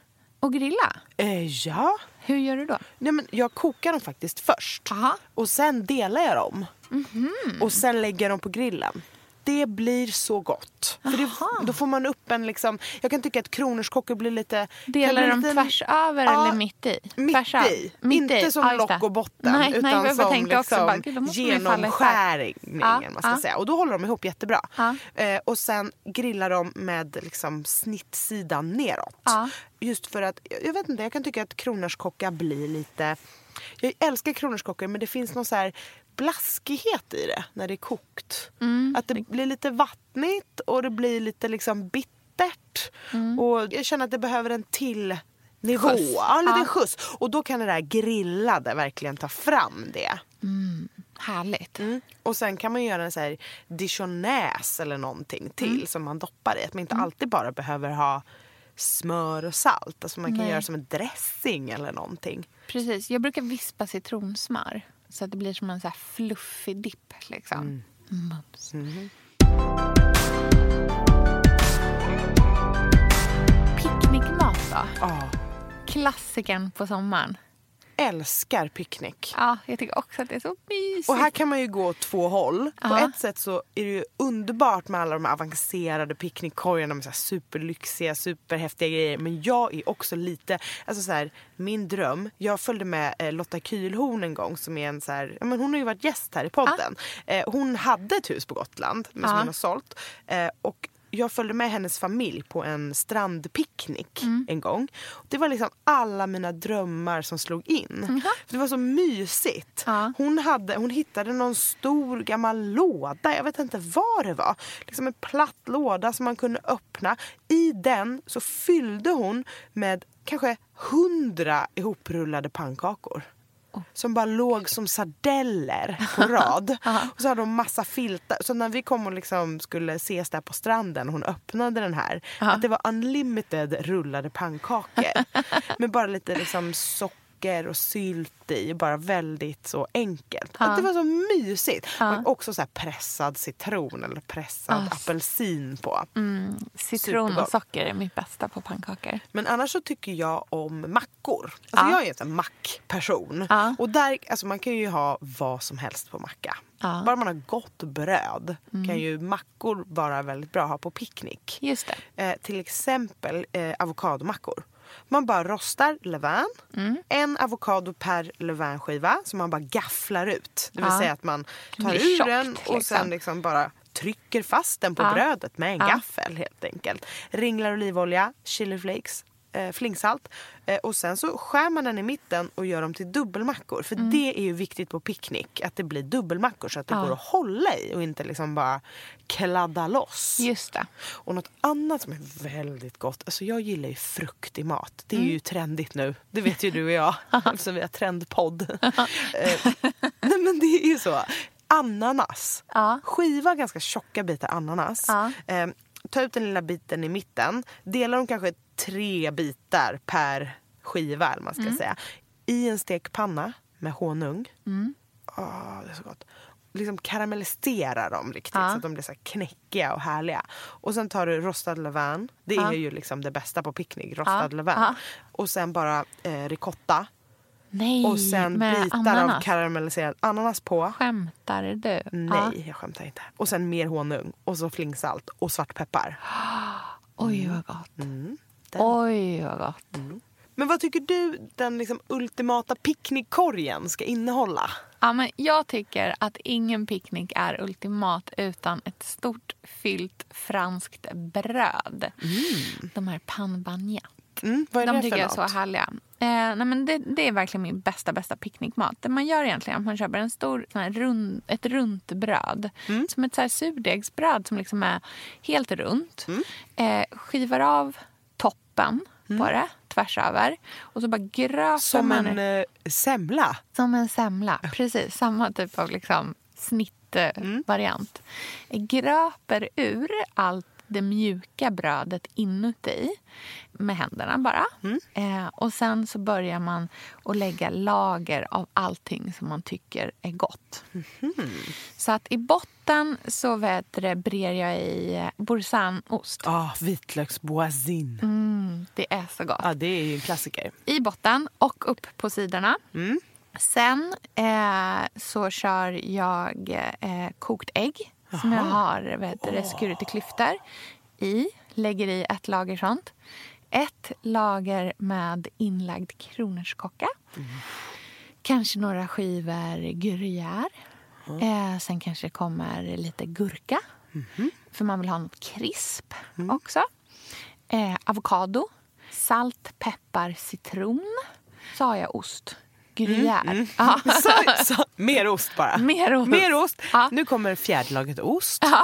Och grilla? Eh, ja. Hur gör du då? Nej, men jag kokar dem faktiskt först. Aha. Och sen delar jag dem. Mhm. Och sen lägger jag dem på grillen. Det blir så gott. För det, då får man upp en liksom... Jag kan tycka att kronärtskockor blir lite... Delar de lite- tvärs över Ja, eller mitt i? Mitt i. Mitt inte i. som det. lock och botten. Nej, utan nej, som tänkte också liksom bara, genomskärningen. Man ska ja. säga. Och då håller de ihop jättebra. Eh, och sen grillar de med liksom snittsidan neråt. Just för att, jag vet inte, jag kan tycka att kronärtskocka blir lite... Jag älskar kronärtskockor men det finns någon så här blaskighet i det när det är kokt. Mm. Att det blir lite vattnigt och det blir lite liksom bittert. Och jag känner att det behöver en till nivå. Mm. Skjuts. Ja, en liten Ja. skjuts. Och då kan det där grillade verkligen ta fram det. Härligt. Mm. Och sen kan man göra en så här dijonnaise eller någonting till Mm. som man doppar i. Att man inte alltid bara behöver ha smör och salt. Alltså man kan Nej. göra som en dressing eller någonting. Precis. Jag brukar vispa citronsmör så att det blir som en så fluffig dipp. Liksom. Mm. Mums. Mhm. Picknickmat då? Ja. Klassikern på sommaren. Älskar picknick. Ja, jag tycker också att det är så mysigt. Och här kan man ju gå två håll. På Ja. ett sätt så är det ju underbart med alla de avancerade picknickkorgarna med så superlyxiga, superhäftiga grejer. Men jag är också lite, alltså så här, min dröm. Jag följde med eh, Lotta Kylhorn en gång som är en så här, ja, men hon har ju varit gäst här i podden. Eh, hon hade ett hus på Gotland men som Ja. hon har sålt. Eh, och jag följde med hennes familj på en strandpicknick Mm. en gång. Det var liksom alla mina drömmar som slog in. För det var så mysigt. Ja. Hon, hade, hon hittade någon stor gammal låda, jag vet inte vad det var. Liksom en platt låda som man kunde öppna. I den så fyllde hon med kanske hundra ihoprullade pannkakor. Som bara låg som sardeller på rad. och så hade hon massa filtar. Så när vi kom och liksom skulle ses där på stranden och hon öppnade den här. Att det var unlimited rullade pannkakor. med bara lite liksom socker och sylt i. Bara väldigt så enkelt. Att det var så mysigt. Och också så pressad citron eller pressad apelsin på. Citron Supergott. och socker är mitt bästa på pannkakor. Men annars så tycker jag om mackor. Alltså Ja. Jag är en sån mackperson. Ja. Och där, alltså man kan ju ha vad som helst på macka. Ja. Bara man har gott bröd kan ju mackor vara väldigt bra att ha på picknick. Just. Eh, till exempel eh, avokadomackor. Man bara rostar levain. Mm. En avokado per levainskiva som man bara gafflar ut. Det vill Ja. säga att man tar ur tjockt, den och liksom. sen liksom bara trycker fast den på Ja. brödet med en gaffel helt enkelt. Ringlar olivolja, chiliflakes, eh, flingsalt. Eh, och sen så skär man den i mitten och gör dem till dubbelmackor. För det är ju viktigt på picknick. Att det blir dubbelmackor så att det Mm. Ja. går att hålla i och inte liksom bara kladda loss. Just det. Och något annat som är väldigt gott. Alltså jag gillar ju frukt i mat. Det är Mm. ju trendigt nu. Det vet ju du och jag. eftersom vi har trendpodd. Eh, Nej men det är ju så. Ananas. Ja. Skiva ganska tjocka bitar ananas. Ja. Eh, ta ut den lilla biten i mitten. Dela dem kanske tre bitar per skiva. Eller man ska Mm. säga. I en stekpanna med honung. Mm. Åh, det är så gott. Liksom karamellisera dem riktigt Ja. så att de blir så knäckiga och härliga. Och sen tar du rostad levain. Det Ja. är ju liksom det bästa på picknick. Rostad Ja. levain. Och sen bara eh, ricotta. Nej, Och sen bitar av ananas. karamelliserad ananas på. Skämtar du? Nej, jag skämtar inte. Och sen mer honung. Och så flingsalt och svartpeppar. Oj, vad gott. Den. Oj, vad gott. Men vad tycker du den liksom ultimata picknickkorgen ska innehålla? Ja, men jag tycker att ingen picknick är ultimat utan ett stort fyllt franskt bröd. De här pain bagnat. Mm, vad är De det tycker för jag är så något? härliga. Eh, nej, men det, det är verkligen min bästa bästa picknickmat. Det man gör egentligen är att man köper en stor, sån här rund, ett runt bröd. Mm. Som ett så surdegsbröd som liksom är helt runt. Mm. Eh, skivar av toppen på det tvärs över. Och så bara gröper Som man en det. eh, semla. Som en semla, precis. Samma typ av liksom snittvariant. Gröper ur allt det mjuka brödet inuti med händerna bara. Eh, och sen så börjar man att lägga lager av allting som man tycker är gott. Så att i botten så vet brer jag i eh, boursianost. Ah, vitlöksboisin. Mm, det är så gott. Ja, det är ju en klassiker. i botten och upp på sidorna. Mm. Sen eh, så kör jag eh, kokt ägg som jag har vet, du, skurit i klyftor i. Lägger i ett lager sånt. Ett lager med inlagd kronärtskocka. Kanske några skivor gruyère. Eh, sen kanske det kommer lite gurka. För man vill ha något krisp också. Eh, avokado. Salt, peppar, citron. Så Gruyère. Ja. Så, så, mer ost bara. Mer ost. Mer ost. Ja. Nu kommer fjäderlaget ost.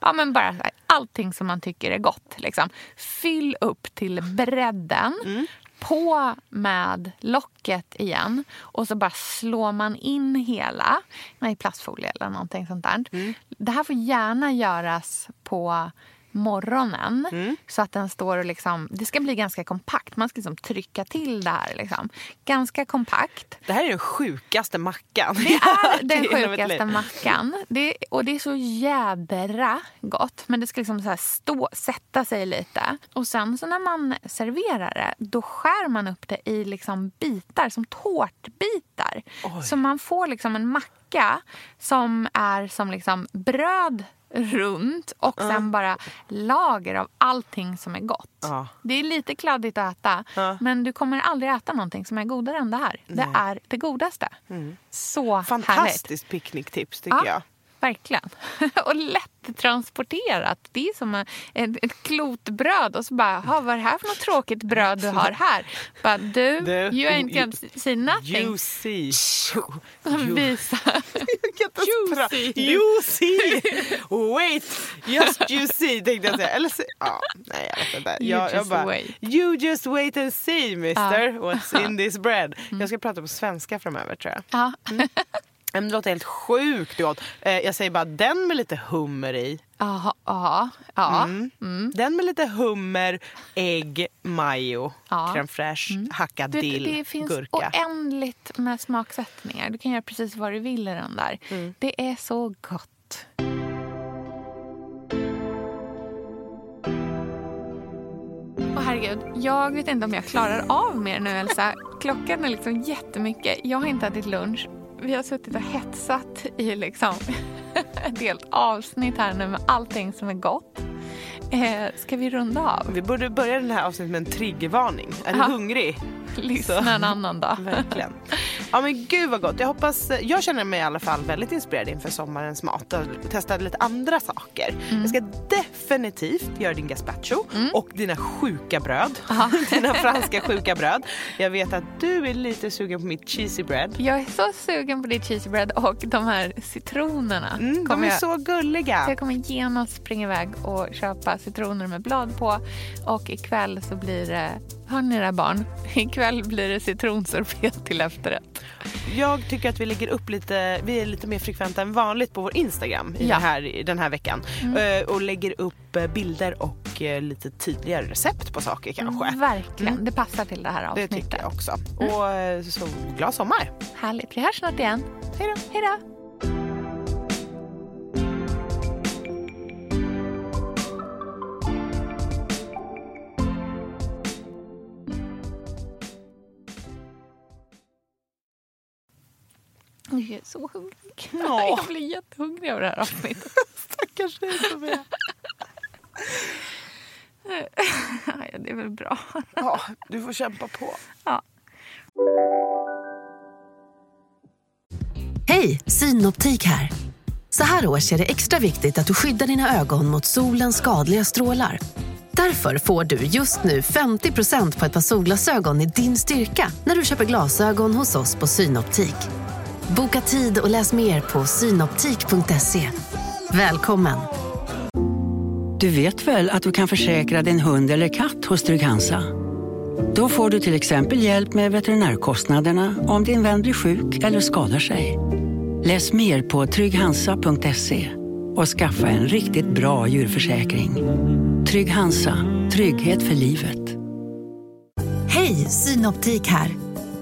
Ja, men bara allting som man tycker är gott. Liksom. Fyll upp till bredden. Mm. På med locket igen. Och så bara slår man in hela i plastfolie eller någonting sånt där. Mm. Det här får gärna göras på morgonen. Mm. Så att den står och liksom... Det ska bli ganska kompakt. Man ska liksom trycka till det här. Liksom. Ganska kompakt. Det här är den sjukaste mackan. Det är den sjukaste mackan. Det, och det är så jädra gott. Men det ska liksom så stå, sätta sig lite. Och sen så när man serverar det, då skär man upp det i liksom bitar, som tårtbitar. Så man får liksom en macka som är som liksom bröd runt och sen bara lager av allting som är gott. Ja. Det är lite kladdigt att äta, Ja. men du kommer aldrig äta någonting som är godare än det här. Det är det godaste. Så härligt. Fantastiskt picknicktips tycker jag. Verkligen. och lätt-transporterat. Det är som ett, klotbröd. Och så bara, "Ha, vad är det här för något tråkigt bröd du har här? Bara, du, you ain't you- gonna see nothing. You see. Visa. Juicy. Juicy. You see. Wait, just you see tänkte jag säga. Eller så, ja, nej jag vet inte. You Jag, jag just bara, wait. You just wait and see mister what's in this bread. Jag ska prata på svenska framöver tror jag. Ja. Men det låter helt sjukt gott. Eh, jag säger bara den med lite hummer i. Jaha, ja. ja. Mm. Den med lite hummer, ägg, majo, Ja. crème fraîche, hackad Du, dill, det finns gurka. oändligt med smaksättningar. Du kan göra precis vad du vill i den där. Mm. Det är så gott. Åh herregud, jag vet inte om jag klarar av mer nu Elsa. Klockan är liksom jättemycket. Jag har inte ätit lunch. Vi har suttit och hetsat i liksom ett helt avsnitt här nu med allting som är gott. Eh, ska vi runda av? Vi borde börja den här avsnittet med en triggervarning. Är du hungrig? Lyssna en annan dag. Verkligen. Ja men gud vad gott. Jag hoppas, jag känner mig i alla fall väldigt inspirerad inför sommarens mat och testa lite andra saker. Mm. Jag ska definitivt göra din gazpacho och dina sjuka bröd. Dina franska sjuka bröd. Jag vet att du är lite sugen på mitt cheesy bread. Jag är så sugen på ditt cheesy bread och de här citronerna. Mm, de är jag, så gulliga. så jag kommer genast springa iväg och köpa citroner med blad på. Och ikväll så blir det, hör ni era barn? Ikväll blir det citronsorbet till efterrätt. Jag tycker att vi lägger upp lite, vi är lite mer frekventa än vanligt på vår Instagram i Ja. den, här, den här veckan. Eh, och lägger upp eh, bilder och eh, lite tydligare recept på saker kanske. Verkligen, det passar till det här Det avsnittet. tycker jag också. Och eh, så glad sommar. Härligt, vi hörs snart igen. Hej då. Hej då! Jag är så hungrig. Ja. Jag blir jättehungrig av det här avsnittet. Stackars dig som är... Ja, det är väl bra. Ja, du får kämpa på. Ja. Hej, Synoptik här. Så här års är det extra viktigt att du skyddar dina ögon mot solens skadliga strålar. Därför får du just nu 50% på ett par solglasögon i din styrka när du köper glasögon hos oss på Synoptik. Boka tid och läs mer på synoptik.se. Välkommen! Du vet väl att du kan försäkra din hund eller katt hos Trygg-Hansa? Då får du till exempel hjälp med veterinärkostnaderna om din vän blir sjuk eller skadar sig. Läs mer på trygghansa.se och skaffa en riktigt bra djurförsäkring. Trygg Hansa, trygghet för livet. Hej, Synoptik här.